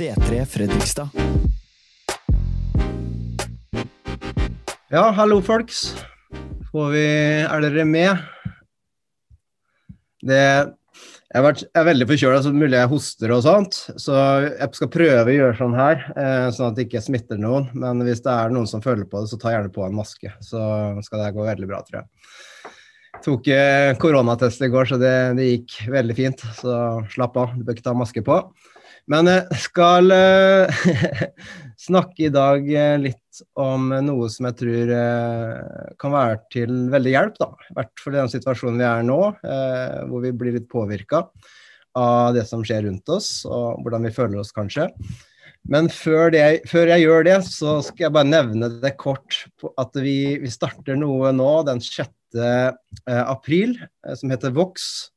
C3 Fredrikstad. Ja, hallo, folks. Vi Er dere med? Det jeg vært, jeg er veldig forkjøla, så mulig jeg hoster og sånt. Så jeg skal prøve å gjøre sånn her, eh, sånn at det ikke smitter noen. Men hvis det er noen som føler på det, så ta gjerne på en maske. Så skal det gå veldig bra, tror. Jeg tok eh, koronatest i går, så det, det, gikk veldig fint. Så slapp av, du bør ikke ta maske på. Men jeg skal eh, snakke i dag eh, litt om noe som jeg tror eh, kan være til veldig hjelp, da. I hvert fall i den situasjonen vi er nå, hvor vi blir litt påvirka av det som skjer rundt oss, og hvordan vi føler oss, kanskje. Men før, det, før jeg gjør det, så skal jeg bare nevne det kort at vi, vi starter noe nå den 6. april, som heter Vox.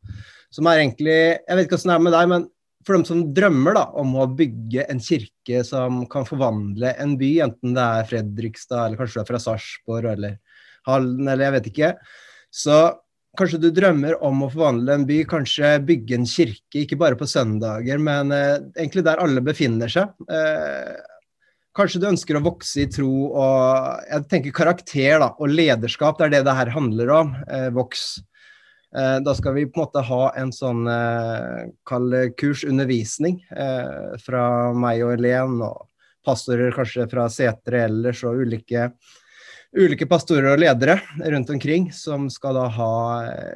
Som er egentlig Jeg vet ikke hvordan det er med deg, men for dem som drømmer da, om å bygge en kirke som kan forvandle en by, enten det er Fredrikstad eller kanskje du er fra Sarpsborg eller Halden eller jeg vet ikke, så kanskje du drømmer om å forvandle en by, kanskje bygge en kirke, ikke bare på søndager, men eh, egentlig der alle befinner seg. Eh, kanskje du ønsker å vokse i tro og jeg tenker karakter da, og lederskap, det er det det her handler om. Eh, voks. Eh, da skal vi på en måte ha en sånn eh, kall kursundervisning eh, fra meg og Helen, og pastorer kanskje fra setere ellers, og ulike, ulike pastorer og ledere rundt omkring som skal da ha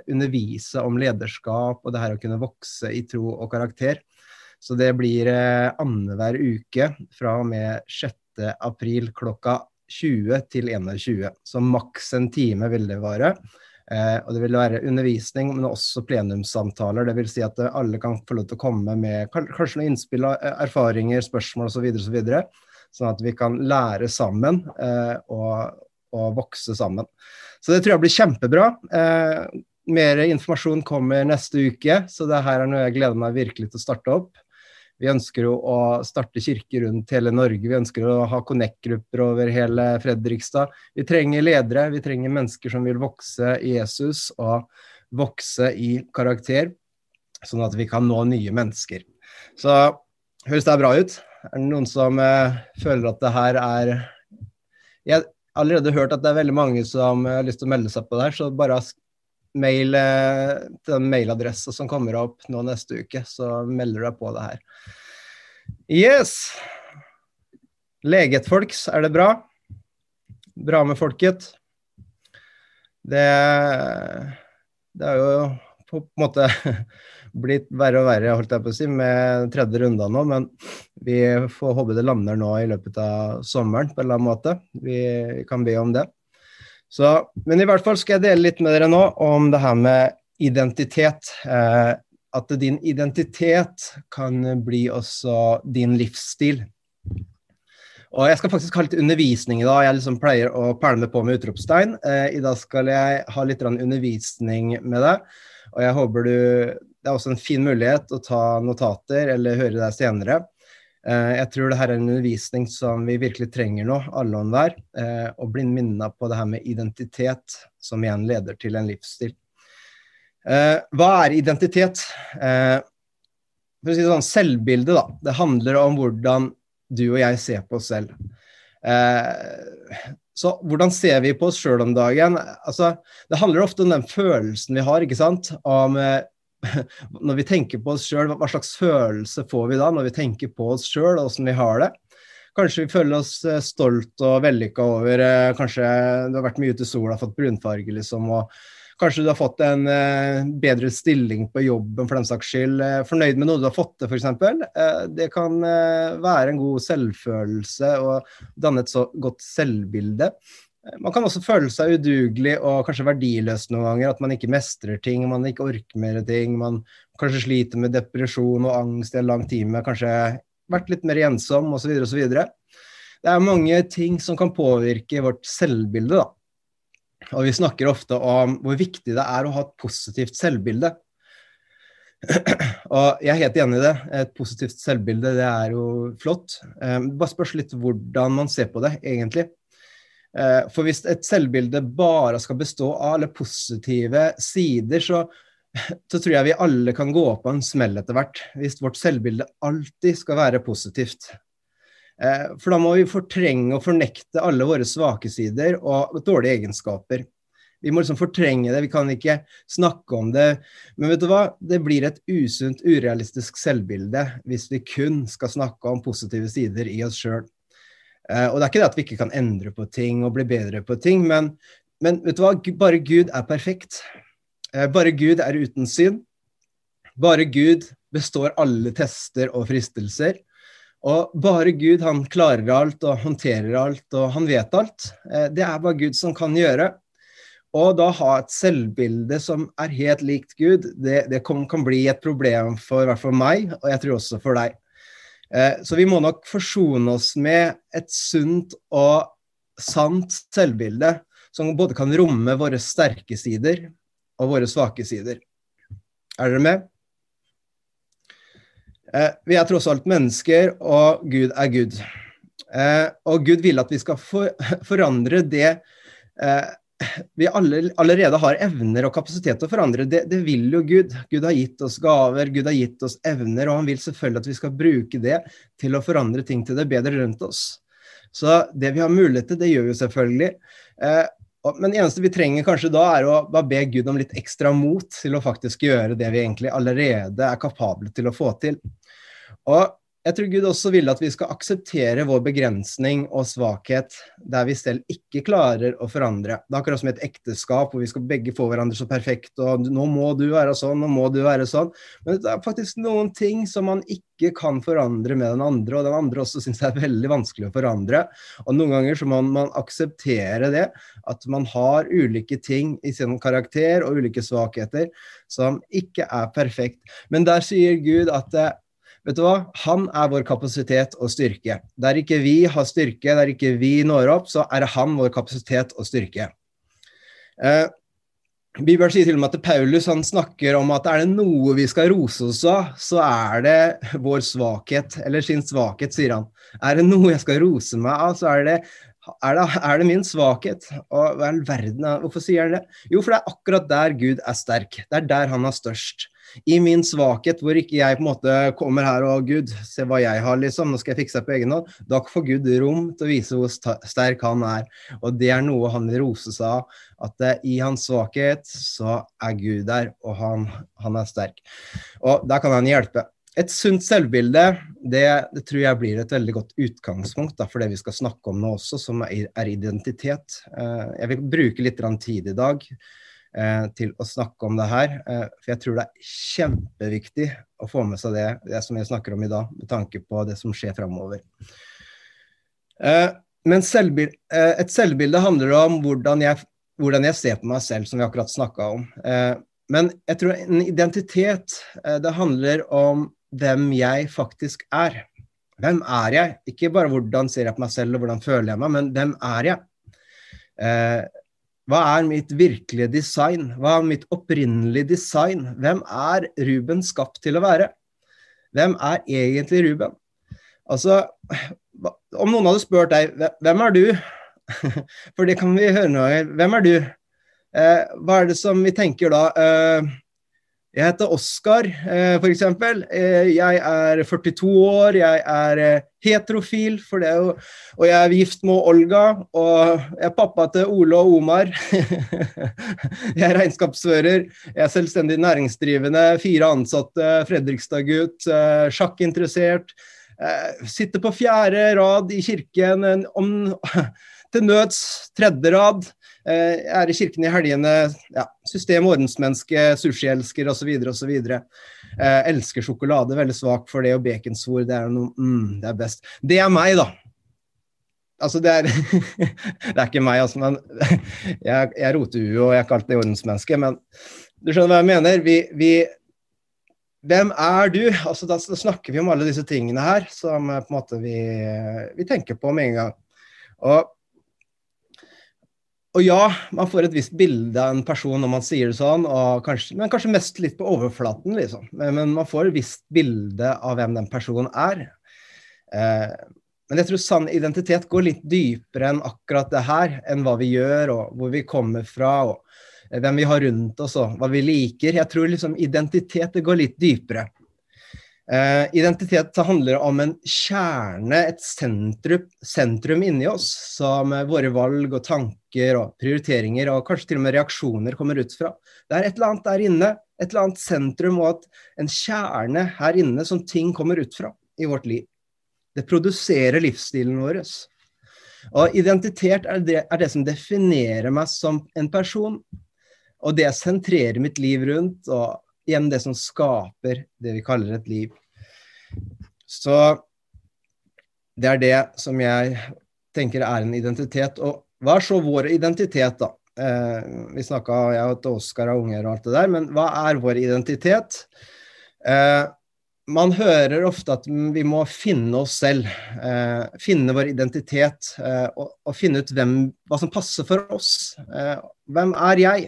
undervise om lederskap og det her å kunne vokse i tro og karakter. Så det blir annenhver uke fra og med 6. april klokka 20 til 21. Så maks en time vil det vare. Eh, og det vil være undervisning, men også plenumssamtaler. Dvs. Si at alle kan få lov til å komme med kanskje noen innspill, eh, erfaringer, spørsmål osv. Så videre, så sånn at vi kan lære sammen eh, og, og, vokse sammen. Så det tror jeg blir kjempebra. Eh, mer informasjon kommer neste uke, så det her er noe jeg gleder meg virkelig til å starte opp. Vi ønsker jo å starte kirker rundt hele Norge. Vi ønsker å ha Connect-grupper over hele Fredrikstad. Vi trenger ledere, vi trenger mennesker som vil vokse i Jesus og vokse i karakter, sånn at vi kan nå nye mennesker. Så høres det bra ut? Er det noen som eh, føler at det her er Jeg har allerede hørt at det er veldig mange som har lyst til å melde seg på det her, så bare mail til den mailadressa som kommer opp nå neste uke, så melder du deg på det her. Yes. Leget folks, er det bra? Bra med folket? Det, det er jo på en måte blitt verre og verre, holdt jeg på å si, med tredje runde nå. Men vi får håpe det lander nå i løpet av sommeren på en eller annen måte. Vi kan be om det. Så, men i hvert fall skal jeg dele litt med dere nå om det her med identitet. Eh, at din identitet kan bli også din livsstil. Og Jeg skal faktisk ha litt undervisning i dag. Jeg liksom pleier å pælme på med utropstegn. Eh, I dag skal jeg ha litt undervisning med deg. Og jeg håper du Det er også en fin mulighet å ta notater eller høre deg senere. Eh, jeg tror det her er en undervisning som vi virkelig trenger nå, alle og enhver. Eh, å bli minnet på det her med identitet, som igjen leder til en livsstil. Eh, hva er identitet? For å si det sånn, Selvbildet, da. Det handler om hvordan du og jeg ser på oss selv. Så hvordan ser vi på oss sjøl om dagen? Altså, det handler ofte om den følelsen vi har, ikke sant? Om, når vi tenker på oss sjøl, hva slags følelse får vi da når vi tenker på oss sjøl og åssen vi har det? Kanskje vi føler oss stolt og vellykka over Kanskje du har vært mye ute i sola, fått brunfarge, liksom, og Kanskje du har fått en uh, bedre stilling på jobben for den saks skyld. Fornøyd med noe du har fått til, f.eks. Det kan være en god selvfølelse og danne et så godt selvbilde. Man kan også føle seg udugelig og kanskje verdiløs noen ganger. At man ikke mestrer ting, man ikke orker mer ting. Man kanskje sliter med depresjon og angst i en lang time. Kanskje vært litt mer ensom osv. osv. Det er mange ting som kan påvirke vårt selvbilde. da. Og vi snakker ofte om hvor viktig det er å ha et positivt selvbilde. Og jeg er helt enig i det. Et positivt selvbilde, det er jo flott. Eh, det bare spørs litt hvordan man ser på det, egentlig. Eh, for hvis et selvbilde bare skal bestå av alle positive sider, så så tror jeg vi alle kan gå på en smell etter hvert, hvis vårt selvbilde alltid skal være positivt. Eh, for da må vi fortrenge og fornekte alle våre svake sider og dårlige egenskaper. Vi må liksom fortrenge det, vi kan ikke snakke om det. Men vet du hva? Det blir et usunt, urealistisk selvbilde hvis vi kun skal snakke om positive sider i oss sjøl. Eh, og det er ikke det at vi ikke kan endre på ting og bli bedre på ting, men, men vet du hva? Bare Gud er perfekt. Eh, bare Gud er uten synd. Bare Gud består alle tester og fristelser. Og bare Gud han klarer alt og håndterer alt, og han vet alt. Eh, det er bare Gud som kan gjøre. Og da ha et selvbilde som er helt likt Gud, det, det kan, kan, bli et problem for i hvert fall meg, og jeg tror også for deg. Eh, så vi må nok forsone oss med et sunt og sant selvbilde som både kan romme våre sterke sider og våre svake sider. Er dere med? Eh, vi er tross alt mennesker, og Gud er Gud. Eh, og Gud vil at vi skal forandre det vi alle, allerede har evner og kapasitet til å forandre. Det, det, vil jo Gud. Gud har gitt oss gaver, Gud har gitt oss evner, og han vil selvfølgelig at vi skal bruke det til å forandre ting til det bedre rundt oss. Så det vi har mulighet til, det gjør vi jo selvfølgelig. Eh, men det eneste vi trenger kanskje da, er å bare be Gud om litt ekstra mot til å faktisk gjøre det vi egentlig allerede er kapable til å få til. Og jeg tror Gud også vil at vi skal akseptere vår begrensning og svakhet der vi selv ikke klarer å forandre. Det er akkurat som et ekteskap hvor vi skal begge få hverandre så perfekt, og 'nå må du være sånn, nå må du være sånn'. Men det er faktisk noen ting som man ikke kan forandre med den andre, og den andre også syns det er veldig vanskelig å forandre. Og noen ganger så må man akseptere det, at man har ulike ting i sin karakter og ulike svakheter som ikke er perfekt. Men der sier Gud at Vet du hva? Han er vår kapasitet og styrke. Der ikke vi har styrke, der ikke vi når opp, så er han vår kapasitet og styrke. Eh, Bibelen sier til og med at Paulus han snakker om at er det noe vi skal rose oss av, så er det vår svakhet, eller sin svakhet, sier han. Er det noe jeg skal rose meg av, så er det, er det, er det min svakhet. Og hva i verden, hvorfor sier han det? Jo, for det er akkurat der Gud er sterk. Det er der han er størst i min svakhet, hvor ikke jeg på en måte kommer her og Gud, se hva jeg har, liksom, nå skal jeg fikse det på egen hånd. Da får Gud rom til å vise hvor sterk han er. Og det er noe han vil rose seg av. At uh, i hans svakhet så er Gud der, og han, han er sterk. Og der kan han hjelpe. Et sunt selvbilde det, det, tror jeg blir et veldig godt utgangspunkt da, for det vi skal snakke om nå også, som er, identitet. Uh, jeg vil bruke litt tid i dag Eh, til å snakke om det her. Eh, for jeg tror det er kjempeviktig å få med seg det, det som vi snakker om i dag, med tanke på det som skjer framover. Eh, men selvbild, et selvbilde handler om hvordan jeg, hvordan jeg, ser på meg selv, som vi akkurat snakka om. Men jeg tror en identitet, det handler om hvem jeg faktisk er. Hvem er jeg? Ikke bare hvordan ser jeg på meg selv og hvordan føler jeg meg, men hvem er jeg? Hva er mitt virkelige design? Hva er mitt opprinnelige design? Hvem er Ruben skapt til å være? Hvem er egentlig Ruben? Altså, om noen hadde spurt deg hvem er du? For det kan vi høre noe nå. Hvem er du? Eh, hva er det som vi tenker da? Eh, jeg heter Oskar, eh, f.eks. Eh, jeg er 42 år, jeg er eh, heterofil, for det, og jeg er gift med Olga. Og jeg er pappa til Ole og Omar. jeg er regnskapsfører, jeg er selvstendig næringsdrivende, fire ansatte, Fredrikstad-gutt, sjakkinteressert. Sitter på fjerde rad i kirken, om, til nøds tredje rad. Eh, i kirken i helgene. Ja, system- ordensmenneske, sushielsker osv. osv. Eh, elsker sjokolade, veldig svak for det, og baconsvor, det er noe mm, det er best. Det er meg, da. Altså, det er Det er ikke meg, altså, men jeg, jeg roter huet, og jeg er ikke alltid ordensmenneske, men du skjønner hva jeg mener? Vi, vi hvem er du? Altså, da, snakker vi om alle disse tingene her som eh, på en måte vi, vi tenker på med en gang. Og og ja, man får et visst bilde av en person når man sier det sånn, kanskje, men kanskje mest litt på overflaten, liksom. Men, man får et visst bilde av hvem den personen er. Eh, men jeg tror sann identitet går litt dypere enn akkurat det her, enn hva vi gjør og hvor vi kommer fra. og hvem vi har rundt oss og hva vi liker. Jeg tror liksom identitet det går litt dypere. Uh, identitet handler om en kjerne, et sentrum, sentrum inni oss, som våre valg og tanker og prioriteringer og kanskje til og med reaksjoner kommer ut fra. Det er et eller annet der inne, et eller annet sentrum og en kjerne her inne som ting kommer ut fra i vårt liv. Det produserer livsstilen vår. Og identitet er det, er det som definerer meg som en person. Og det sentrerer mitt liv rundt. og igjen det som skaper det vi kaller et liv. Så det er det som jeg tenker er en identitet. Og hva er så vår identitet, da? Eh, vi snakka, jeg og Oskar er unger og alt det der, men hva er vår identitet? Eh, man hører ofte at vi må finne oss selv. Eh, finne vår identitet eh, og, og, finne ut hvem, hva som passer for oss. Eh, hvem er jeg?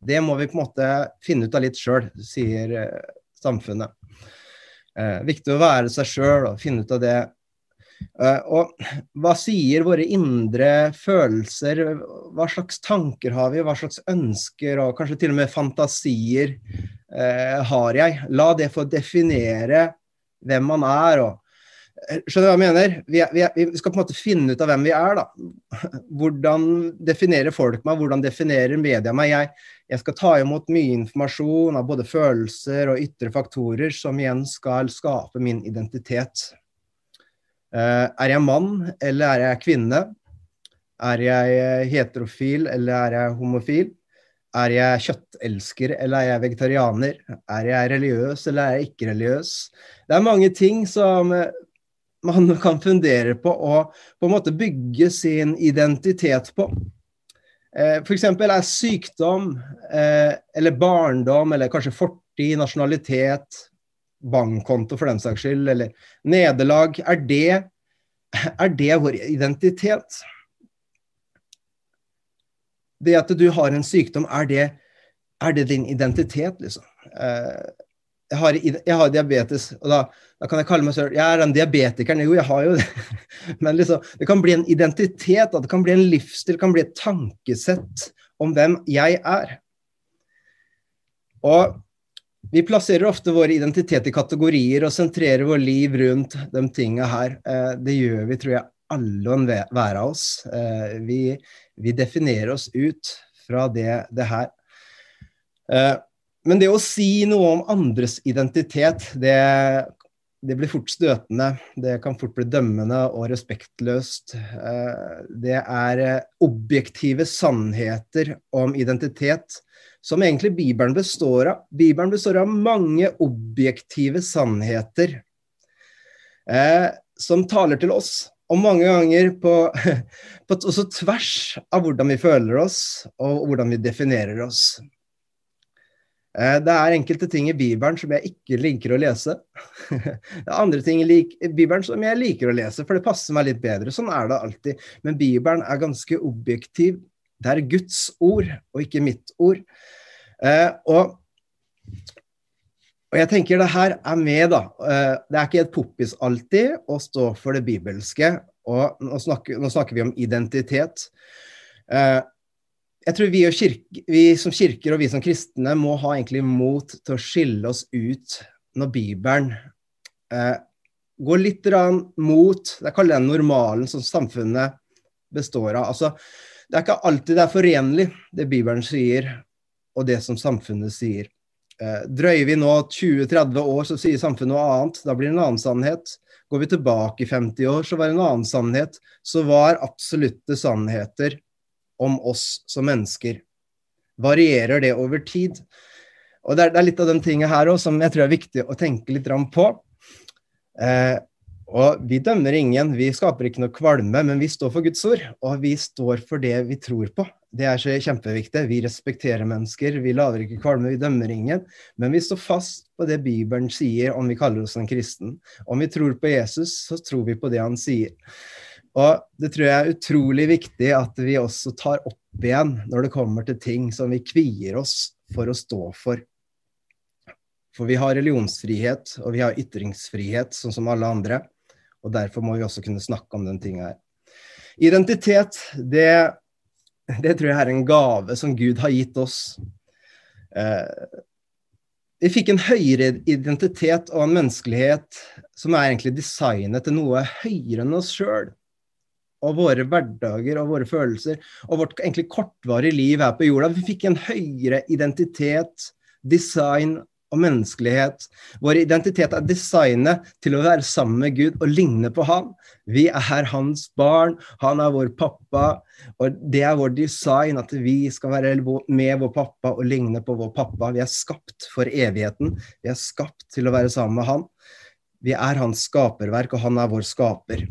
Det må vi på en måte finne ut av litt sjøl, sier eh, samfunnet. Viktig å være seg sjøl og finne ut av det. Eh, og hva sier våre indre følelser? Hva slags tanker har vi? Hva slags ønsker og kanskje til og med fantasier eh, har jeg? La det få definere hvem man er. og Skjønner du hva jeg mener? Vi, er, vi, er, vi, skal på en måte finne ut av hvem vi er. da. Hvordan definerer folk meg, hvordan definerer media meg? Jeg, jeg, skal ta imot mye informasjon av både følelser og ytre faktorer som igjen skal skape min identitet. Uh, er jeg mann, eller er jeg kvinne? Er jeg heterofil, eller er jeg homofil? Er jeg kjøttelsker, eller er jeg vegetarianer? Er jeg religiøs, eller er jeg ikke religiøs? Det er mange ting som man kan fundere på og på en måte bygge sin identitet på. Eh, F.eks. er sykdom eh, eller barndom eller kanskje fortid, nasjonalitet, bankkonto for den saks skyld, eller nederlag, er det, er det vår identitet? Det at du har en sykdom, er det, er det din identitet, liksom? Eh, jeg har, jeg har, diabetes, og da, da, kan jeg kalle meg selv Jeg er den diabetikeren. Jo, jeg har jo det. Men liksom, det kan bli en identitet, det kan bli en livsstil, det kan bli et tankesett om hvem jeg er. Og vi plasserer ofte vår identitet i kategorier og sentrerer vår liv rundt de tinga her. Eh, det gjør vi, tror jeg, alle og enhver av oss. Eh, vi, vi definerer oss ut fra det, det her. Eh, men det å si noe om andres identitet, det, det, blir fort støtende. Det kan fort bli dømmende og respektløst. Det er objektive sannheter om identitet som egentlig Bibelen består av. Bibelen består av mange objektive sannheter eh, som taler til oss. Og mange ganger på, på også tvers av hvordan vi føler oss, og hvordan vi definerer oss. Eh, det er enkelte ting i Bibelen som jeg ikke liker å lese. Det er andre ting i Bibelen som jeg liker å lese, for det passer meg litt bedre. Sånn er det alltid. Men Bibelen er ganske objektiv. Det er Guds ord, og ikke mitt ord. Eh, og, og jeg tenker det her er med, da. Eh, det er ikke et poppis alltid å stå for det bibelske. Og nå snakker, nå snakker vi om identitet jeg tror vi, kirke, vi, som kirker og vi som kristne må ha egentlig mot til å skille oss ut når Bibelen eh, går litt mot Jeg kaller den normalen som samfunnet består av. Altså, det er ikke alltid det er forenlig, det Bibelen sier, og det som samfunnet sier. Eh, drøyer vi nå 20-30 år, så sier samfunnet noe annet. Da blir det en annen sannhet. Går vi tilbake i 50 år, så var det en annen sannhet. Så var absolutte sannheter om oss som mennesker. Varierer det over tid? Og Det er, litt av de tingene her også, som jeg tror er viktig å tenke litt på. Eh, og Vi dømmer ingen, vi skaper ikke noe kvalme, men vi står for Guds ord. Og vi står for det vi tror på. Det er så kjempeviktig. Vi respekterer mennesker, vi lager ikke kvalme, vi dømmer ingen. Men vi står fast på det Bibelen sier om vi kaller oss en kristen. Om vi tror på Jesus, så tror vi på det han sier. Og det tror jeg er utrolig viktig at vi også tar opp igjen når det kommer til ting som vi kvier oss for å stå for. For vi har religionsfrihet, og vi har ytringsfrihet, sånn som alle andre. Og derfor må vi også kunne snakke om den tinga her. Identitet, det det tror jeg er en gave som Gud har gitt oss. Eh, vi fikk en høyere identitet og en menneskelighet som er egentlig designet til noe høyere enn oss sjøl. Og våre hverdager og våre følelser og vårt egentlig kortvarige liv her på jorda. Vi fikk en høyere identitet, design og menneskelighet. Vår identitet er designet til å være sammen med Gud og ligne på Han. Vi er hans barn, han er vår pappa, og det er vår design at vi skal være med vår pappa og ligne på vår pappa. Vi er skapt for evigheten. Vi er skapt til å være sammen med Han. Vi er hans skaperverk, og han er vår skaper.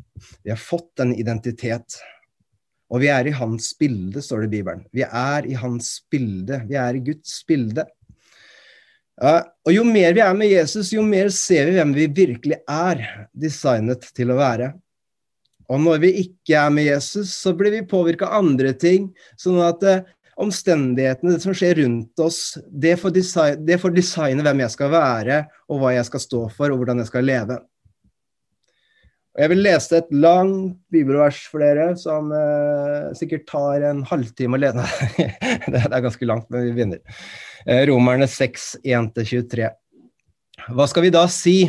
Vi har fått en identitet. Og vi er i hans bilde, står det i Bibelen. Vi er i hans bilde. Vi er i Guds bilde. Og jo mer vi er med Jesus, jo mer ser vi hvem vi virkelig er designet til å være. Og når vi ikke er med Jesus, så blir vi påvirka av andre ting. Sånn at eh, omstendighetene, det som skjer rundt oss, det får, design, det får designe hvem jeg skal være, og hva jeg skal stå for, og hvordan jeg skal leve. Og jeg vil lese et langt bibelvers for dere, som eh, sikkert tar en halvtime å lese. det er ganske langt, men vi begynner. Eh, Romerne 6, 1-23. Hva skal vi da si?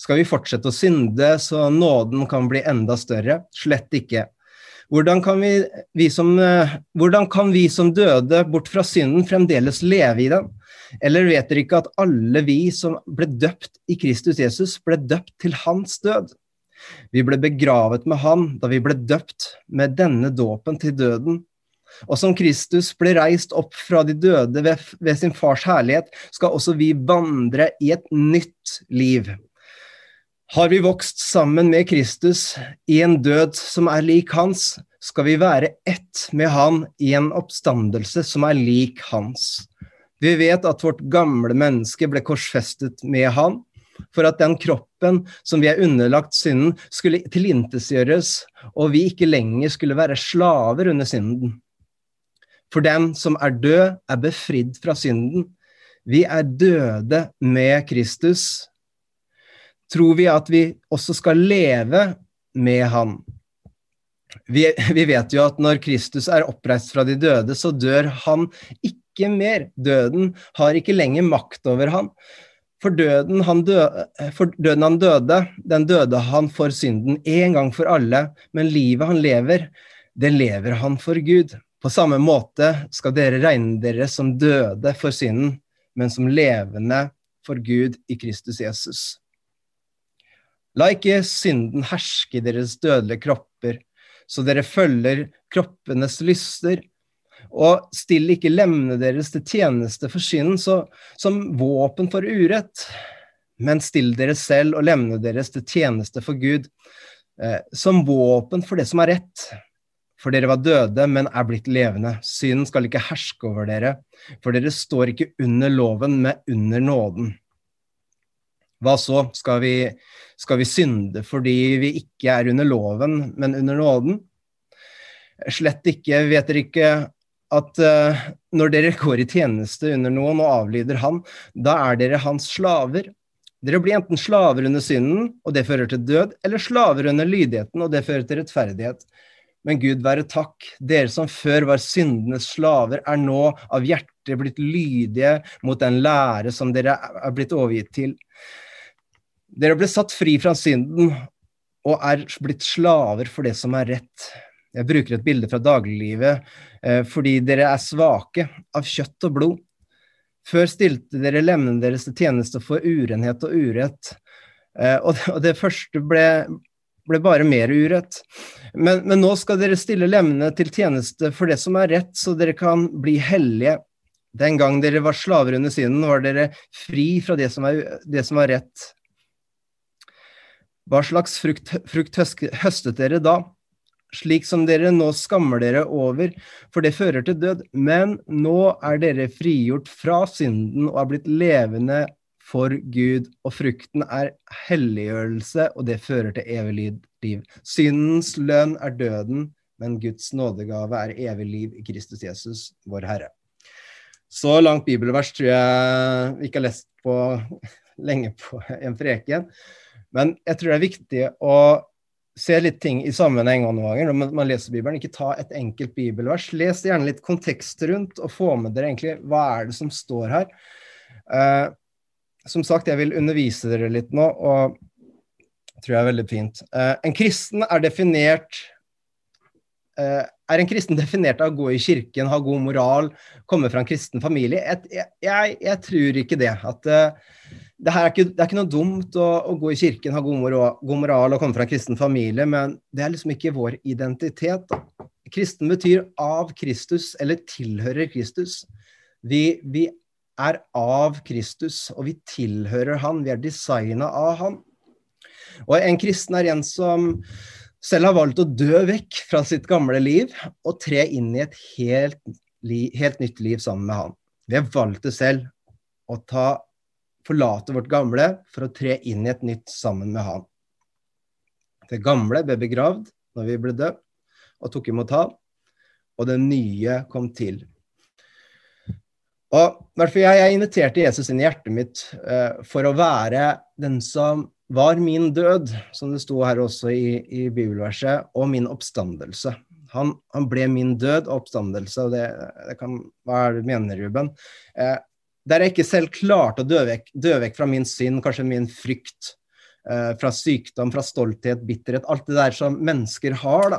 Skal vi fortsette å synde så nåden kan bli enda større? Slett ikke. Hvordan kan, vi, vi som, eh, hvordan kan vi som døde bort fra synden, fremdeles leve i den? Eller vet dere ikke at alle vi som ble døpt i Kristus Jesus, ble døpt til hans død? Vi ble begravet med han da vi ble døpt med denne dåpen til døden og som Kristus ble reist opp fra de døde ved, ved sin fars herlighet, skal også vi vandre i et nytt liv. Har vi vokst sammen med Kristus i en død som er lik hans, skal vi være ett med han i en oppstandelse som er lik hans. Vi vet at vårt gamle menneske ble korsfestet med han, for at den kroppen som vi er underlagt synden, skulle tilintetgjøres, og vi ikke lenger skulle være slaver under synden. For den som er død, er befridd fra synden. Vi er døde med Kristus. Tror vi at vi også skal leve med Han? Vi, vi, vet jo at når Kristus er oppreist fra de døde, så dør han ikke mer. Døden har ikke lenger makt over han. For døden døde, for døden han døde, den døde han for synden en gang for alle. Men livet han lever, det lever han for Gud. På samme måte skal dere regne dere som døde for synden, men som levende for Gud i Kristus Jesus. La ikke synden herske i deres dødelige kropper, så dere følger kroppenes lyster. Og still ikke lemmene deres til tjeneste for synden som våpen for urett, men still dere selv og lemmene deres til tjeneste for Gud, eh, som våpen for det som er rett. For dere var døde, men er blitt levende. Synden skal ikke herske over dere, for dere står ikke under loven, men under nåden. Hva så? Skal vi, skal vi synde fordi vi ikke er under loven, men under nåden? Slett ikke. Vet dere ikke at uh, når dere går i tjeneste under noen og avlyder han, da er dere hans slaver. Dere blir enten slaver under synden, og det fører til død, eller slaver under lydigheten, og det fører til rettferdighet. Men Gud være takk, dere som før var syndenes slaver, er nå av hjertet blitt lydige mot den lære som dere er blitt overgitt til. Dere ble satt fri fra synden og er blitt slaver for det som er rett. Jeg bruker et bilde fra dagliglivet eh, fordi dere er svake av kjøtt og blod. Før stilte dere lemmene deres til tjeneste for urenhet og urett. Eh, og det første ble, ble bare mer urett. Men, men, nå skal dere stille lemmene til tjeneste for det som er rett, så dere kan bli hellige. Den gang dere var slaver under synden, var dere fri fra det som, er, det som var rett. Hva slags frukt, frukt høstet dere da? Slik som dere nå skammer dere over, for det fører til død. Men nå er dere frigjort fra synden og er blitt levende for Gud, og frukten er helliggjørelse, og det fører til evig liv. Syndens lønn er døden, men Guds nådegave er evig liv i Kristus Jesus, vår Herre. Så langt bibelvers tror jeg vi ikke har lest på lenge på en preken. Men jeg tror det er viktig å se litt ting i sammenheng noen ganger når man leser Bibelen. Ikke ta et enkelt bibelvers. Les gjerne litt kontekst rundt, og få med dere egentlig hva er det som står her. Eh, som sagt, jeg vil undervise dere litt nå, og tror jeg er veldig fint. Eh, en kristen er definert eh, er en kristen definert av å gå i kirken, ha god moral, komme fra en kristen familie? Jeg, jeg, jeg tror ikke det. At uh, det, er ikke, det, er ikke, noe dumt å, å, gå i kirken, ha god moral, god moral, og komme fra en kristen familie, men det er liksom ikke vår identitet. Kristen betyr av Kristus, eller tilhører Kristus. Vi, vi er av Kristus, og vi tilhører Han. Vi er designa av Han. Og en kristen er en som selv har valgt å dø vekk fra sitt gamle liv og tre inn i et helt, helt nytt liv sammen med han. Vi har valgt det selv, å ta, forlate vårt gamle for å tre inn i et nytt sammen med han. Det gamle ble begravd når vi ble døpt og tok imot han, og det nye kom til. Og jeg, jeg inviterte Jesus inn i hjertet mitt uh, for å være den som var min død, som det sto her også i, i bibelverset, og min oppstandelse. Han, han, ble min død og oppstandelse, og det, det kan, Hva er det du mener, Ruben? Eh, der jeg ikke selv klarte å dø vekk, dø vekk fra min synd, kanskje min frykt, eh, fra sykdom, fra stolthet, bitterhet, alt det der som mennesker har.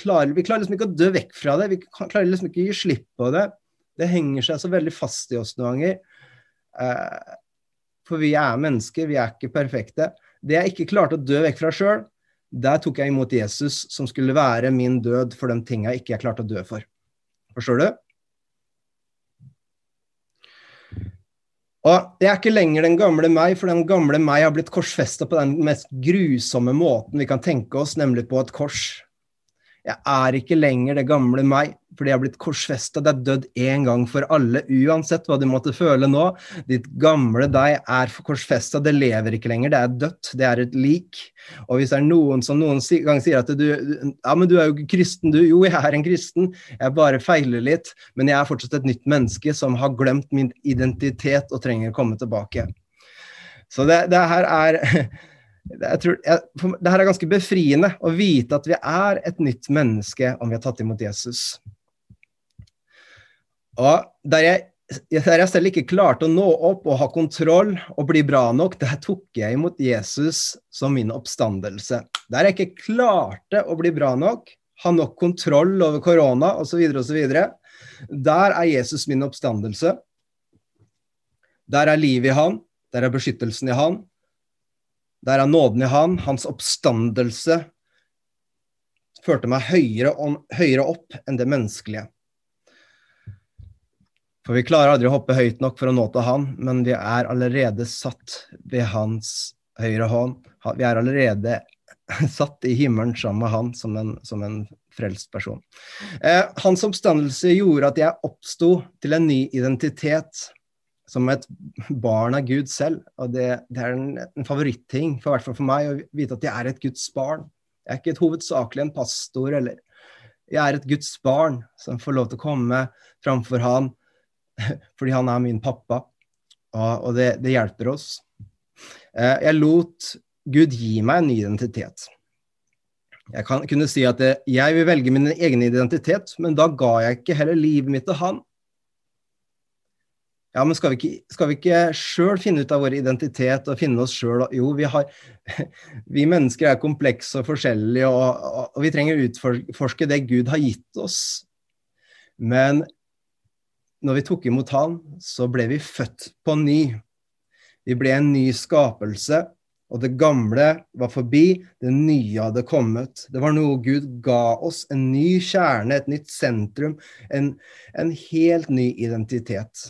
Klarer, vi klarer liksom ikke å dø vekk fra det, vi klarer liksom ikke å gi slipp på det. Det henger seg så veldig fast i oss noen ganger. Eh, for vi er mennesker, vi er ikke perfekte. Det jeg ikke klarte å dø vekk fra sjøl, der tok jeg imot Jesus, som skulle være min død for de tinga jeg ikke klarte å dø for. Forstår du? Og det er ikke lenger den gamle meg, for den gamle meg har blitt korsfesta på den mest grusomme måten vi kan tenke oss, nemlig på et kors. Jeg er ikke lenger det gamle meg, fordi jeg har blitt korsfesta. Det er dødd én gang for alle, uansett hva du måtte føle nå. Ditt gamle deg er korsfesta, det lever ikke lenger, det er dødt, det er et lik. Og hvis det er noen som noen gang sier at du Ja, men du er jo ikke kristen, du. Jo, jeg er en kristen, jeg bare feiler litt, men jeg er fortsatt et nytt menneske som har glemt min identitet og trenger å komme tilbake. Så det, det her er jeg tror, jeg, det her er ganske befriende å vite at vi er et nytt menneske om vi har tatt imot Jesus. Og der jeg, der jeg selv ikke klarte å nå opp og ha kontroll og bli bra nok, der tok jeg imot Jesus som min oppstandelse. Der jeg ikke klarte å bli bra nok, ha nok kontroll over korona osv., osv., der er Jesus min oppstandelse. Der er livet i han, der er beskyttelsen i han, der er nåden i han, hans oppstandelse førte meg høyere, om, høyere opp enn det menneskelige. For vi klarer aldri å hoppe høyt nok for å nå til han, men vi er allerede satt ved hans høyre hånd. Vi er allerede satt i himmelen sammen med han som en, som en frelst person. Eh, hans oppstandelse gjorde at jeg oppsto til en ny identitet som et barn av Gud selv. Og det, det er en, en favoritting, for hvert fall for meg, å vite at jeg er et Guds barn. Jeg er ikke et hovedsakelig en pastor, eller Jeg er et Guds barn som får lov til å komme framfor han fordi han er min pappa, og, og det, det, hjelper oss. Eh, jeg lot Gud gi meg en ny identitet. Jeg kan kunne si at jeg vil velge min egen identitet, men da ga jeg ikke heller livet mitt til han. Ja, men skal vi ikke, skal sjøl finne ut av vår identitet og finne oss sjøl? Jo, vi, har, vi mennesker er komplekse og forskjellige, og, og, vi trenger å utforske det Gud har gitt oss. Men når vi tok imot Han, så ble vi født på ny. Vi ble en ny skapelse, og det gamle var forbi, det nye hadde kommet. Det var noe Gud ga oss, en ny kjerne, et nytt sentrum, en, en helt ny identitet.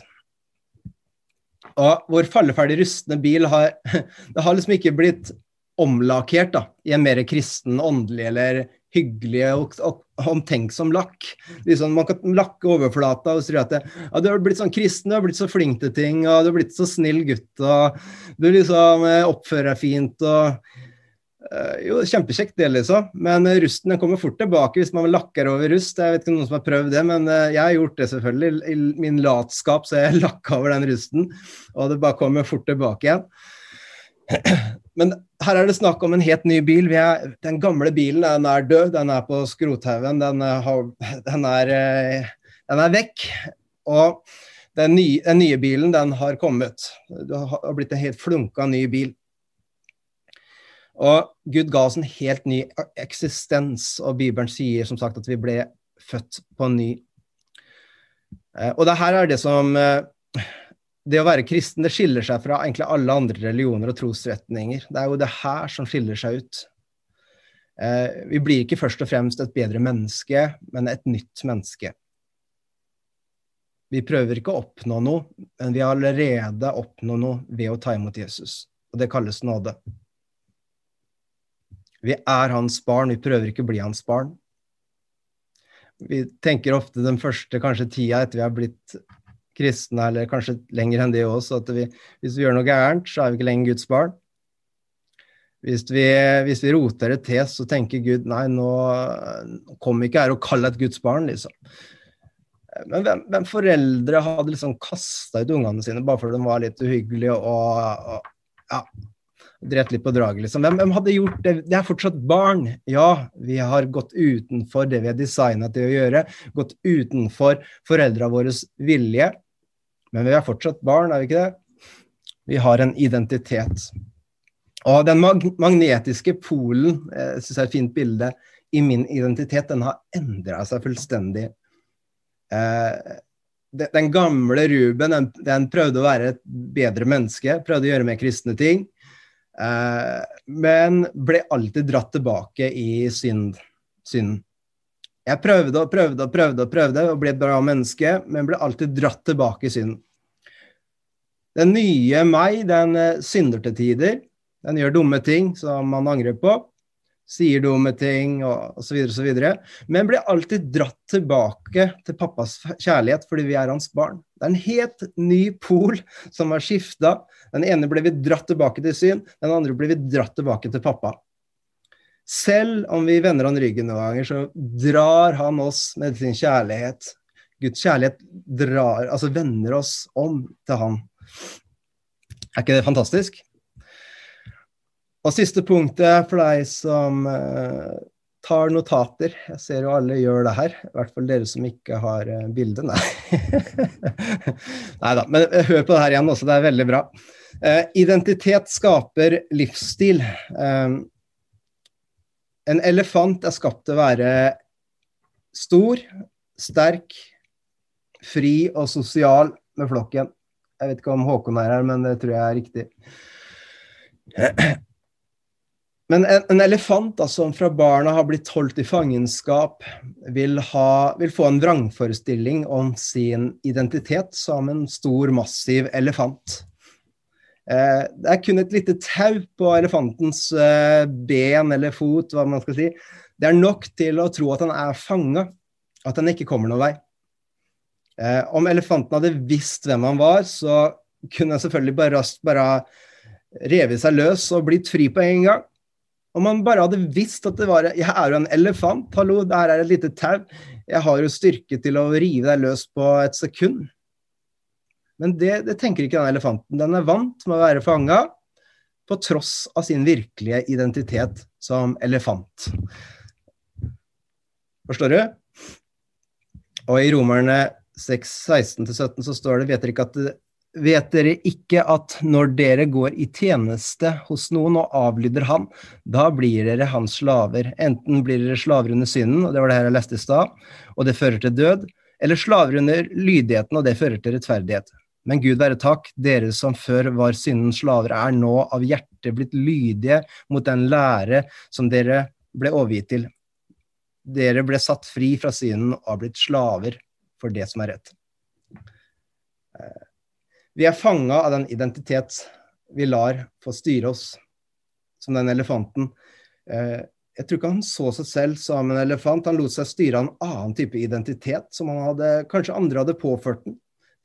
Og vår falleferdig rustne bil har, det har liksom ikke blitt omlakkert i en mer kristen, åndelig eller hyggelig og, omtenksom lakk. Liksom, man kan lakke overflata og si at det, ja, du har blitt sånn kristen, du har blitt så flink til ting, og du har blitt så snill gutt, og du liksom eh, oppfører deg fint og jo, kjempekjekt det, liksom. Men uh, rusten den kommer fort tilbake hvis man lakker over rust. Jeg vet ikke om noen som har prøvd det, men uh, jeg har gjort det selvfølgelig. I, min latskap så jeg lakka over den rusten, og det bare kommer fort tilbake igjen. men her er det snakk om en helt ny bil. Er, den gamle bilen den er død, den er på skrothaugen. Den, den, den er vekk. Og den nye, den nye, bilen, den har kommet. Det har blitt en helt flunka ny bil. Og Gud ga oss en helt ny eksistens, og Bibelen sier som sagt at vi ble født på ny. Eh, og det her er det som eh, Det å være kristen det skiller seg fra egentlig alle andre religioner og trosretninger. Det er jo det her som skiller seg ut. Eh, vi blir ikke først og fremst et bedre menneske, men et nytt menneske. Vi prøver ikke å oppnå noe, men vi har allerede oppnådd noe ved å ta imot Jesus. Og det kalles nåde. Vi er hans barn, vi prøver ikke å bli hans barn. Vi tenker ofte den første kanskje tida etter vi har blitt kristne, eller kanskje lenger enn det også, at vi, hvis vi gjør noe gærent, så er vi ikke lenger Guds barn. Hvis vi, hvis vi roter det til, så tenker Gud nei, nå kom ikke her og kall et Guds barn, liksom. Men hvem, hvem foreldre hadde liksom kasta ut ungene sine bare fordi de var litt uhyggelige og, og ja, drept litt på draget, liksom. Hvem, hvem, hadde gjort det? Det er fortsatt barn. Ja, vi har gått utenfor det vi er designa til å gjøre. Gått utenfor foreldra våres vilje. Men vi er fortsatt barn, er vi ikke det? Vi har en identitet. Og den mag magnetiske polen, jeg syns er et fint bilde, i min identitet, den har endra seg fullstendig Eh, den gamle Ruben den, den, prøvde å være et bedre menneske, prøvde å gjøre mer kristne ting. Eh, men ble alltid dratt tilbake i synd, synden. Jeg prøvde og prøvde og prøvde og prøvde og ble et bra menneske, men ble alltid dratt tilbake i synden. Den nye meg, den eh, synder til tider. Den gjør dumme ting som man angrer på sier dumme ting og osv., osv. Men blir alltid dratt tilbake til pappas kjærlighet fordi vi er hans barn. Det er en helt ny pol som har skifta. Den ene ble vi dratt tilbake til syn, den andre ble vi dratt tilbake til pappa. Selv om vi vender han ryggen noen ganger, så drar han oss med sin kjærlighet. Guds kjærlighet drar, altså vender oss om til han. Er ikke det fantastisk? Og siste punktet for deg som uh, tar notater. Jeg ser jo alle gjør det her. I hvert fall dere som ikke har uh, bilde. Nei. Da. Men uh, hør på det her igjen også, det er veldig bra. identitet skaper livsstil. en elefant er skapt til å være stor, sterk, fri og sosial med flokken. Jeg vet ikke om Håkon er her, men det tror jeg er riktig. Men en, en elefant da, som fra barna har blitt holdt i fangenskap, vil, ha, vil, få en vrangforestilling om sin identitet som en stor, massiv elefant. Eh, det er kun et lite tau på elefantens eh, ben eller fot, hva man skal si. Det er nok til å tro at han er fanga, at han ikke kommer noen vei. Eh, om elefanten hadde visst hvem han var, så kunne han selvfølgelig bare raskt bare revet seg løs og blitt fri på en gang. Om man bare hadde visst at det var Jeg er jo en elefant, hallo, det her er et lite tau. Jeg har jo styrke til å rive deg løs på et sekund. Men det, det tenker ikke den elefanten. Den er vant med å være fanga på tross av sin virkelige identitet som elefant. Forstår du? Og i Romerne 6, 16-17 så står det vet dere ikke at det Vet dere ikke at når dere går i tjeneste hos noen og avlyder han, da blir dere hans slaver. Enten blir dere slaver under synden, og det var det her jeg leste i stad, og det fører til død, eller slaver under lydigheten, og det fører til rettferdighet. Men Gud være takk, dere som før var syndens slaver, er nå av hjertet blitt lydige mot den lære som dere ble overgitt til. Dere ble satt fri fra synden og har blitt slaver for det som er rett. Vi er fanga av den identitet vi lar få styre oss, som den elefanten. Eh, jeg tror ikke han så seg selv som en elefant, han lot seg styre av en annen type identitet som han hadde, kanskje andre hadde påført den,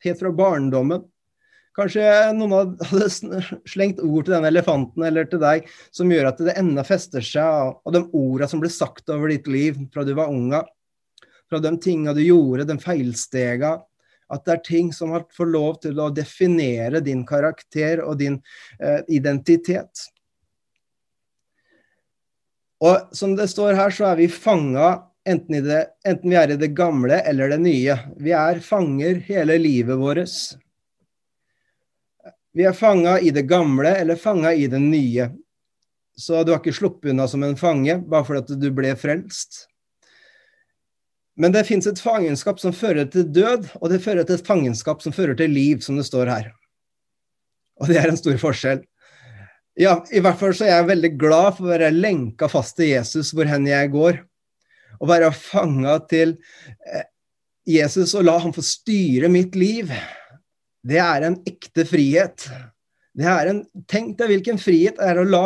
helt fra barndommen. Kanskje noen hadde slengt ord til den elefanten eller til deg som gjør at det enda fester seg, og de orda som ble sagt over ditt liv fra du var unga, fra de tinga du gjorde, de feilstega, at det er ting som har fått lov til å definere din karakter og din eh, identitet. Og som det står her, så er vi fanga enten, enten, vi er i det gamle eller det nye. Vi er fanger hele livet vårt. Vi er fanga i det gamle eller fanga i det nye. Så du har ikke sluppet unna som en fange bare fordi du ble frelst. Men det fins et fangenskap som fører til død, og det fører til et fangenskap som fører til liv, som det står her. Og det er en stor forskjell. Ja, i hvert fall så er jeg veldig glad for å være lenka fast til Jesus hvor hen jeg går. Å være fanga til eh, Jesus og la ham få styre mitt liv. Det er en ekte frihet. Det er en, Tenk deg hvilken frihet det er å la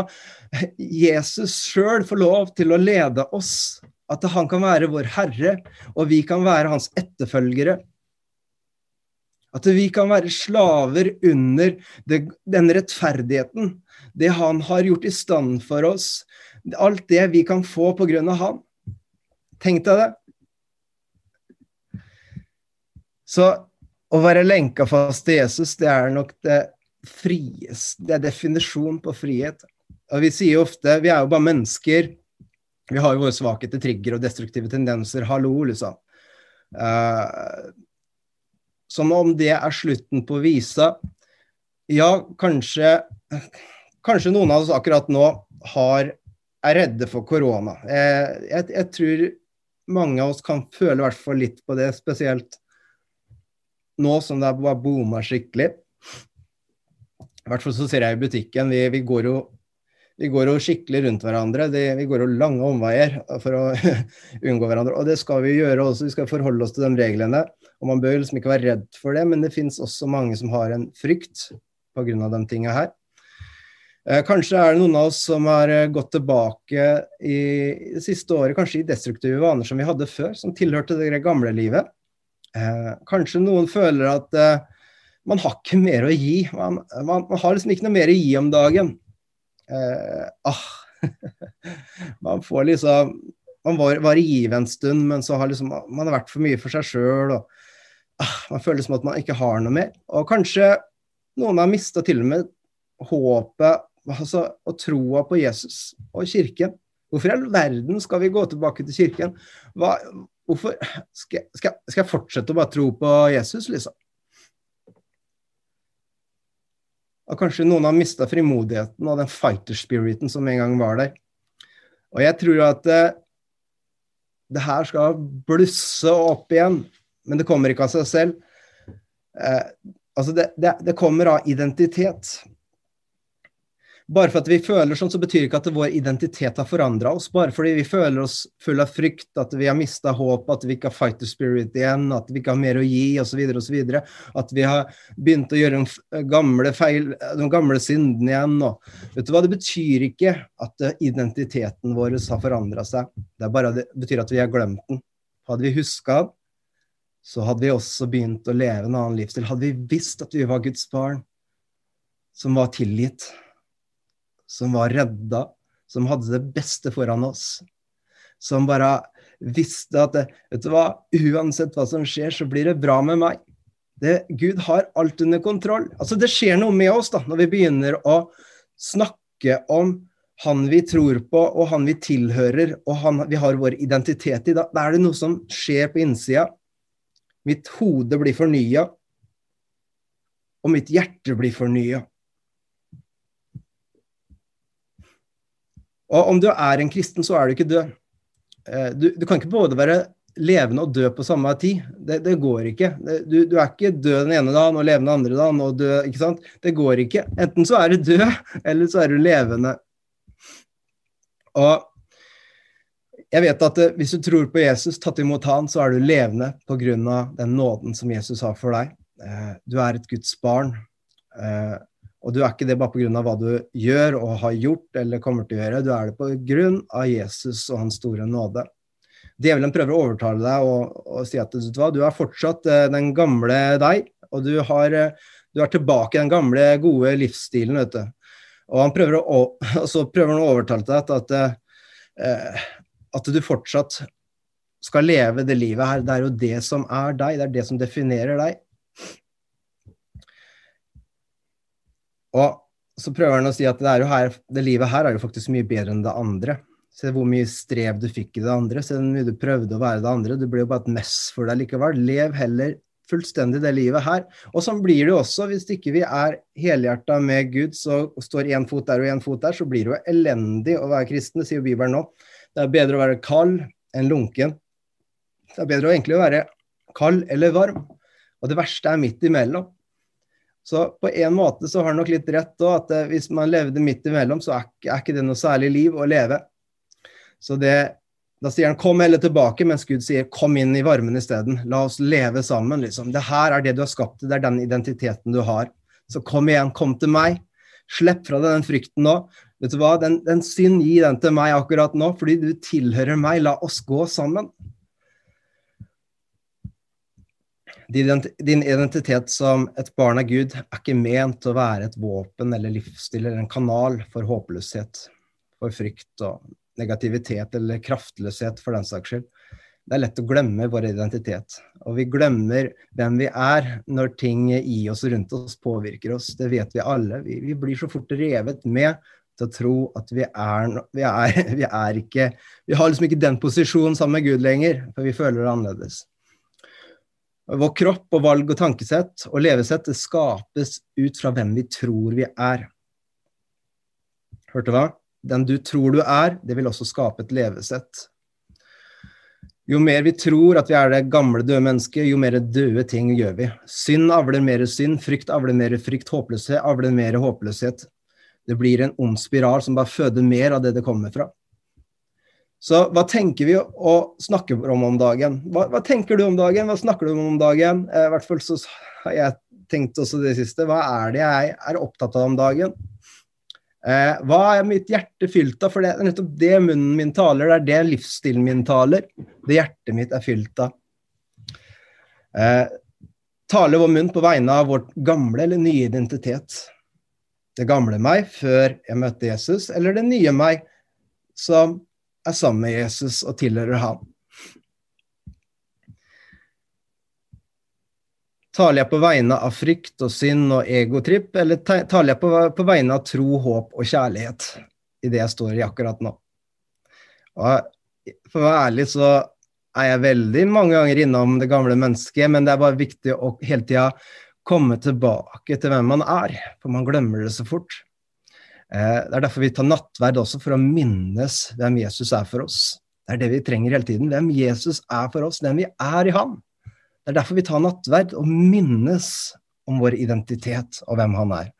Jesus sjøl få lov til å lede oss at han kan være vår herre, og vi kan være hans etterfølgere. At vi kan være slaver under det, den rettferdigheten, det han har gjort i stand for oss. Alt det vi kan få på grunn av han. Tenk deg det. Så å være lenka fast til Jesus, det er nok det frieste Det er definisjonen på frihet. Og vi sier ofte Vi er jo bare mennesker. Vi har jo våre svakheter, trigger og destruktive tendenser. Hallo, liksom. Uh, som om det er slutten på visa. Ja, kanskje, kanskje noen av oss akkurat nå har, er redde for korona. Jeg, jeg, jeg, tror mange av oss kan føle i hvert fall litt på det, spesielt nå som det er booma skikkelig. I hvert fall så ser jeg i butikken, vi, vi går jo vi går jo skikkelig rundt hverandre. Det, vi går jo lange omveier for å unngå hverandre. Og det skal vi gjøre også. Vi skal forholde oss til de reglene. Og man bør liksom ikke være redd for det, men det finnes også mange som har en frykt pga. de tinga her. Eh, kanskje er det noen av oss som har eh, gått tilbake i det siste året, kanskje i destruktive vaner som vi hadde før, som tilhørte det gamle livet. Eh, kanskje noen føler at man har ikke mer å gi. Man, man, man har liksom ikke noe mer å gi om dagen eh, ah, Man får liksom Man var, var i givet en stund, men så har liksom, man har vært for mye for seg sjøl. Ah, man føler som at man ikke har noe mer. Og kanskje noen har mista til og med håpet altså, og troa på Jesus og kirken. Hvorfor i all verden skal vi gå tilbake til kirken? Hva, hvorfor skal, skal, skal, jeg fortsette å bare tro på Jesus, liksom? Og kanskje noen har mista frimodigheten og den fighter spiriten som en gang var der. Og jeg tror at eh, det her skal blusse opp igjen, men det kommer ikke av seg selv. Eh, altså det, det, det kommer av identitet. Bare for at vi føler sånn, så betyr ikke at vår identitet har forandra oss. Bare fordi vi føler oss full av frykt, at vi har mista håp, at vi ikke har fighter spirit igjen, at vi ikke har mer å gi, osv., osv. At vi har begynt å gjøre de gamle, feil, de gamle syndene igjen. Og, vet du hva, Det betyr ikke at identiteten vår har forandra seg. Det, bare, det betyr at vi har glemt den. Hadde vi huska så hadde vi også begynt å leve en annen livsstil. Hadde vi visst at vi var Guds barn, som var tilgitt som var redda, som hadde det beste foran oss. Som bare visste at vet du hva, uansett hva som skjer, så blir det bra med meg. Det, Gud har alt under kontroll. Altså Det skjer noe med oss da, når vi begynner å snakke om han vi tror på, og han vi tilhører, og han vi har vår identitet i. Da, da er det noe som skjer på innsida. Mitt hode blir fornya, og mitt hjerte blir fornya. Og om du er en kristen, så er du ikke død. Eh, du, du kan ikke både være levende og død på samme tid. Det, det går ikke. Du, du, er ikke død den ene dagen og levende den andre dagen. og død, ikke sant? Det går ikke. Enten så er du død, eller så er du levende. Og jeg vet at eh, hvis du tror på Jesus, tatt imot han, så er du levende pga. den nåden som Jesus har for deg. Eh, du er et Guds barn. Og du er ikke det bare pga. hva du gjør og har gjort eller kommer til å gjøre, du er det pga. Jesus og hans store nåde. Djevelen prøver å overtale deg og, og si at du, er fortsatt uh, den gamle deg, og du, har, uh, du, er tilbake i den gamle, gode livsstilen. vet du. Og, han prøver å, og så prøver han å overtale deg at, at, at du fortsatt skal leve det livet her. Det er jo det som er deg, det er det som definerer deg. Og så prøver han å si at det, her, det, livet her er jo faktisk mye bedre enn det andre. Se hvor mye strev du fikk i det andre. Se hvor mye du prøvde å være det andre. Det blir jo bare et mess for deg likevel. Lev heller fullstendig det livet her. Og sånn blir det jo også hvis ikke vi er helhjerta med Gud, så står én fot der og én fot der, så blir det jo elendig å være kristen, det sier jo Bibelen nå. Det er bedre å være kald enn lunken. Det er bedre å egentlig være kald eller varm. Og det verste er midt imellom. Så på en måte så har han nok litt rett da, at eh, hvis man levde midt imellom, så er, er ikke det noe særlig liv å leve. Så det, da sier han 'kom heller tilbake', mens Gud sier 'kom inn i varmen isteden'. La oss leve sammen. liksom. Det her er det du har skapt, det er den identiteten du har. Så kom igjen, kom til meg. Slipp fra deg den frykten nå. Vet du hva, den, den synd, gi den til meg akkurat nå, fordi du tilhører meg. La oss gå sammen. Din identitet som et barn av Gud er ikke ment å være et våpen eller livsstil eller en kanal for håpløshet, for frykt og negativitet eller kraftløshet, for den saks skyld. Det er lett å glemme vår identitet. Og vi glemmer hvem vi er når ting i oss og rundt oss påvirker oss. Det vet vi alle. Vi, vi blir så fort revet med til å tro at vi er, vi er, vi er ikke Vi har liksom ikke den posisjonen sammen med Gud lenger, for vi føler det annerledes. Vår kropp og valg og tankesett og levesett det skapes ut fra hvem vi tror vi er. Hørte du hva? Den du tror du er, det vil også skape et levesett. Jo mer vi tror at vi er det gamle, døde mennesket, jo mer døde ting gjør vi. Synd avler mer synd, frykt avler mer frykt, håpløshet avler mer håpløshet. Det blir en ond spiral som bare føder mer av det det kommer fra. Så hva tenker vi å snakke om om dagen? Hva, hva, tenker du om dagen? Hva snakker du om om dagen? Eh, I hvert fall så har jeg tenkt også det siste. Hva er det jeg er opptatt av om dagen? Eh, hva er mitt hjerte fylt av? For det er nettopp det munnen min taler, det er det livsstilen min taler. Det hjertet mitt er fylt av. Eh, taler vår munn på vegne av vårt gamle eller nye identitet? Det gamle meg før jeg møtte Jesus, eller det nye meg som er sammen med Jesus og tilhører ham. Taler jeg på vegne av frykt og synd og egotripp, eller taler jeg på, vegne av tro, håp og kjærlighet i det jeg står i akkurat nå? Og for å være ærlig så er jeg veldig mange ganger innom det gamle mennesket, men det er bare viktig å hele tida komme tilbake til hvem man er, for man glemmer det så fort. Eh, det er derfor vi tar nattverd også, for å minnes hvem Jesus er for oss. Det er det vi trenger hele tiden. Hvem Jesus er for oss, hvem vi er i Han. Det er derfor vi tar nattverd og minnes om vår identitet og hvem Han er.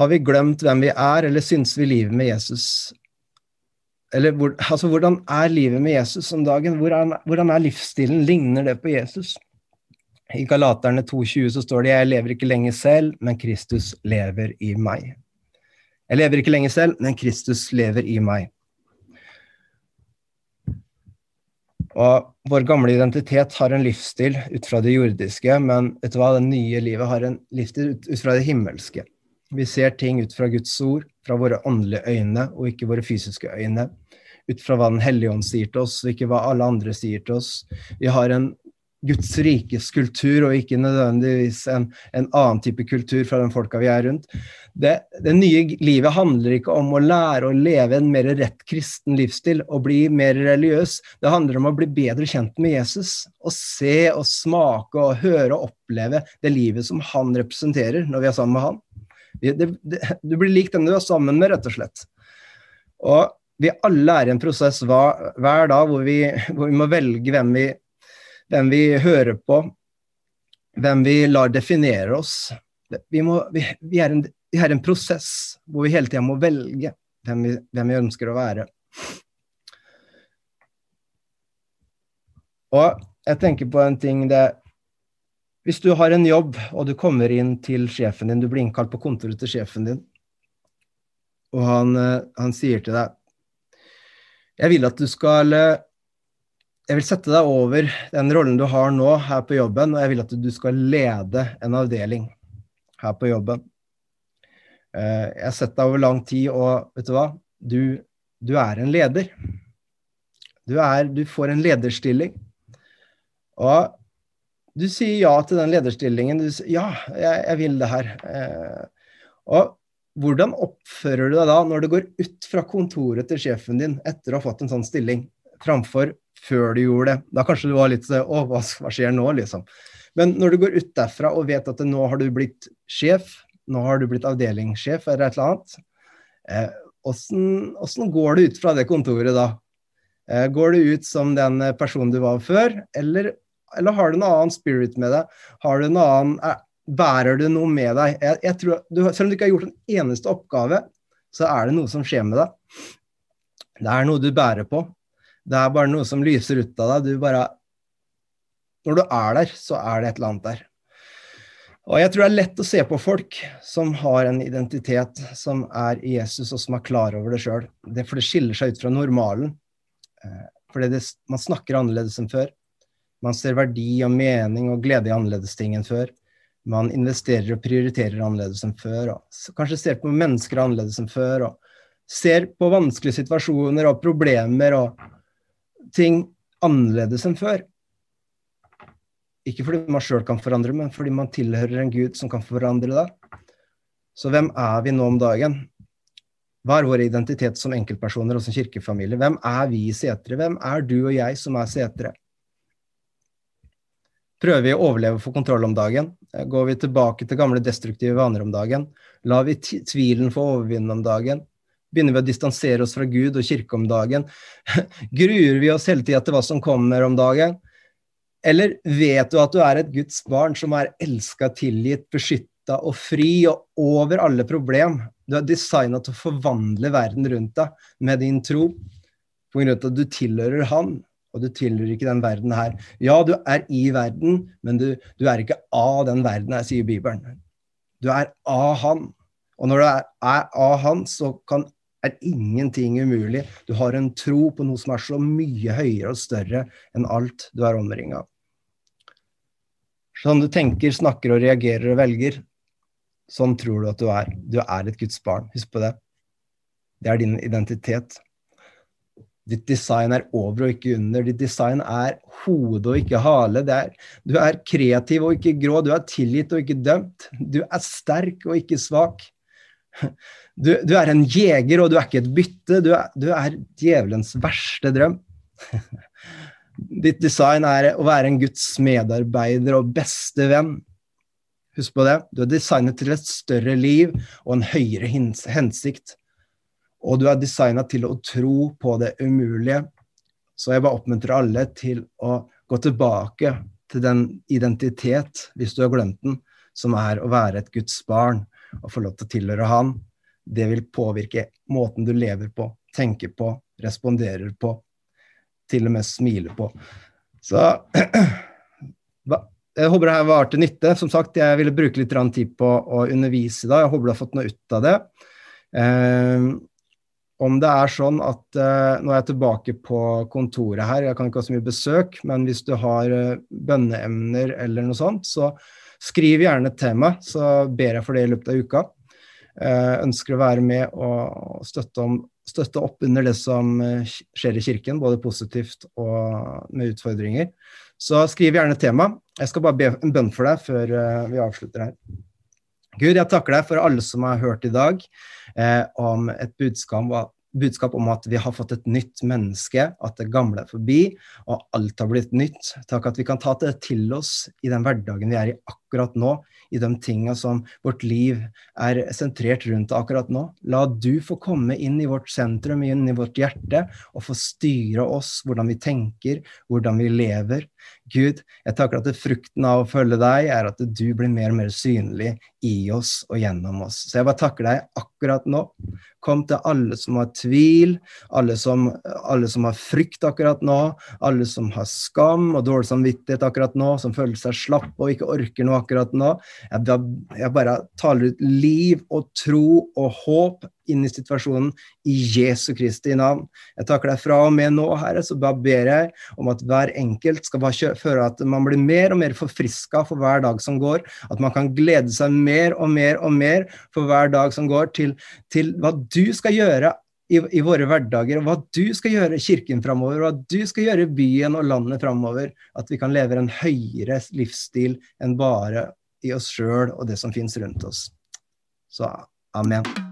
Har vi glemt hvem vi er, eller syns vi livet med Jesus Eller hvor, altså, hvordan er livet med Jesus om dagen? Hvordan, hvordan er livsstilen? Ligner det på Jesus? I Galaterne 2,20 så står det 'Jeg lever ikke lenger selv, men Kristus lever i meg'. Jeg lever ikke lenger selv, men Kristus lever i meg. Og Vår gamle identitet har en livsstil ut fra det jordiske, men vet du hva, det nye livet har en livsstil ut, ut fra det himmelske. Vi ser ting ut fra Guds ord, fra våre åndelige øyne og ikke våre fysiske øyne. Ut fra hva Den hellige ånd sier til oss, og ikke hva alle andre sier til oss. Vi har en Guds rikes kultur, og ikke nødvendigvis en, en, annen type kultur fra den folka vi er rundt. Det, det, nye livet handler ikke om å lære å leve en mer rett kristen livsstil og bli mer religiøs. Det handler om å bli bedre kjent med Jesus. Og se og smake og høre og oppleve det livet som han representerer når vi er sammen med han. Det, det, du blir lik den du er sammen med, rett og slett. Og vi alle er i en prosess hver, hver dag hvor vi, hvor vi må velge hvem vi hvem vi hører på, hvem vi lar definere oss. Vi, må, vi, vi, er, en, vi er, en, prosess hvor vi hele tida må velge hvem vi, hvem vi, ønsker å være. Og jeg tenker på en ting det Hvis du har en jobb, og du kommer inn til sjefen din, du blir innkalt på kontoret til sjefen din, og han, eh, han sier til deg Jeg vil at du skal eh, jeg vil sette deg over den rollen du har nå her på jobben, og jeg vil at du skal lede en avdeling her på jobben. Eh, jeg har sett deg over lang tid, og vet du hva? Du, du er en leder. Du, er, du, får en lederstilling. Og du sier ja til den lederstillingen. Du sier ja, jeg, jeg vil det her. Eh, og hvordan oppfører du deg da når du går ut fra kontoret til sjefen din etter å ha fått en sånn stilling, framfor før du gjorde det? Da kanskje du var litt sånn Å, hva, hva skjer nå, liksom? Men når du går ut derfra og vet at nå har du blitt sjef, nå har du blitt avdelingssjef eller et eller annet, eh, åssen går du ut fra det kontoret da? Eh, går du ut som den personen du var før, eller, eller har du en annen spirit med deg? Har du en annen, er, bærer du noe med deg? Jeg, jeg tror, du, selv om du ikke har gjort en eneste oppgave, så er det noe som skjer med deg. Det er noe du bærer på. Det er bare noe som lyser ut av deg. Du bare Når du er der, så er det et eller annet der. Og jeg tror det er lett å se på folk som har en identitet som er Jesus, og som er klar over det sjøl. For det skiller seg ut fra normalen. Eh, fordi man snakker annerledes enn før. Man ser verdi og mening og glede i annerledes ting enn før. Man investerer og prioriterer annerledes enn før. Og kanskje ser på mennesker annerledes enn før. Og ser på vanskelige situasjoner og problemer og ting annerledes enn før. Ikke fordi man sjøl kan forandre, men fordi man tilhører en Gud som kan forandre deg. Så hvem er vi nå om dagen? Hva er vår identitet som enkeltpersoner og som kirkefamilie? Hvem er vi i setere? Hvem er du og jeg som er setere? Prøver vi å overleve få kontroll om dagen? Går vi tilbake til gamle destruktive vaner om dagen? Lar vi tvilen få overvinne om dagen? Begynner vi å distansere oss fra Gud og kirke om dagen? Gruer vi oss hele tida til hva som kommer om dagen? Eller vet du at du er et Guds barn som er elska, tilgitt, beskytta og fri og over alle problem? Du er designa til å forvandle verden rundt deg med din tro, på grunn av at du tilhører Han, og du tilhører ikke den verden her. Ja, du er i verden, men du, du er ikke av den verden her, sier Bibelen. Du er av Han. Og når du er, er av Han, så kan er ingenting umulig. Du har en tro på noe som er så mye høyere og større enn alt du er omringa av. Sånn du tenker, snakker og reagerer og velger, sånn tror du at du er. Du er et Guds barn. Husk på det. Det er din identitet. Ditt design er over og ikke under. Ditt design er hode og ikke hale. Er, du er kreativ og ikke grå. Du er tilgitt og ikke dømt. Du er sterk og ikke svak. Du, du, er en jeger, og du er ikke et bytte. Du er, du er djevelens verste drøm. Ditt design er å være en Guds medarbeider og beste venn. Husk på det. Du er designet til et større liv og en høyere hensikt. Og du er designa til å tro på det umulige. Så jeg bare oppmuntrer alle til å gå tilbake til den identitet, hvis du har glemt den, som er å være et Guds barn og få lov til å tilhøre Han det vil påvirke måten du lever på, tenker på, responderer på, til og med smiler på. Så jeg håper det her var til nytte. Som sagt, jeg ville bruke litt tid på å undervise i dag. Jeg håper du har fått noe ut av det. Eh, om det er sånn at eh, Nå er jeg tilbake på kontoret her, jeg kan ikke ha så mye besøk, men hvis du har eh, bønneemner eller noe sånt, så skriv gjerne til meg, så ber jeg for det i løpet av uka. Eh, ønsker å være med og støtte, om, støtte, opp under det som eh, skjer i kirken, både positivt og med utfordringer. Så skriv gjerne tema. Jeg skal bare be en bønn for deg før eh, vi avslutter her. Gud, jeg takker deg for alle som har hørt i dag eh, om et budskap, budskap, om at vi har fått et nytt menneske, at det gamle er forbi, og alt har blitt nytt. Takk at vi kan ta det til oss i den hverdagen vi er i akkurat nå, i de tinga som vårt liv er sentrert rundt akkurat nå. La du få komme inn i vårt sentrum, inn i vårt hjerte, og få styre oss, hvordan vi tenker, hvordan vi lever. Gud, jeg takker at frukten av å følge deg er at du blir mer og mer synlig i oss og gjennom oss. Så jeg bare takker deg akkurat nå. Kom til alle som har tvil, alle som, alle som har frykt akkurat nå, alle som har skam og dårlig samvittighet akkurat nå, som føler seg slapp og ikke orker noe akkurat nå. Jeg, jeg bare taler ut liv og tro og håp inn i situasjonen i Jesu Kristi navn. Jeg takker deg fra og med nå, Herre, så bare ber jeg om at hver enkelt skal bare føre at man blir mer og mer forfriska for hver dag som går. At man kan glede seg mer og mer og mer for hver dag som går, til, til hva du skal gjøre i, i, våre hverdager, og hva du skal gjøre kirken framover, hva du skal gjøre byen og landet framover. At vi kan leve en høyere livsstil enn bare i oss sjøl og det som finnes rundt oss. Så Amen.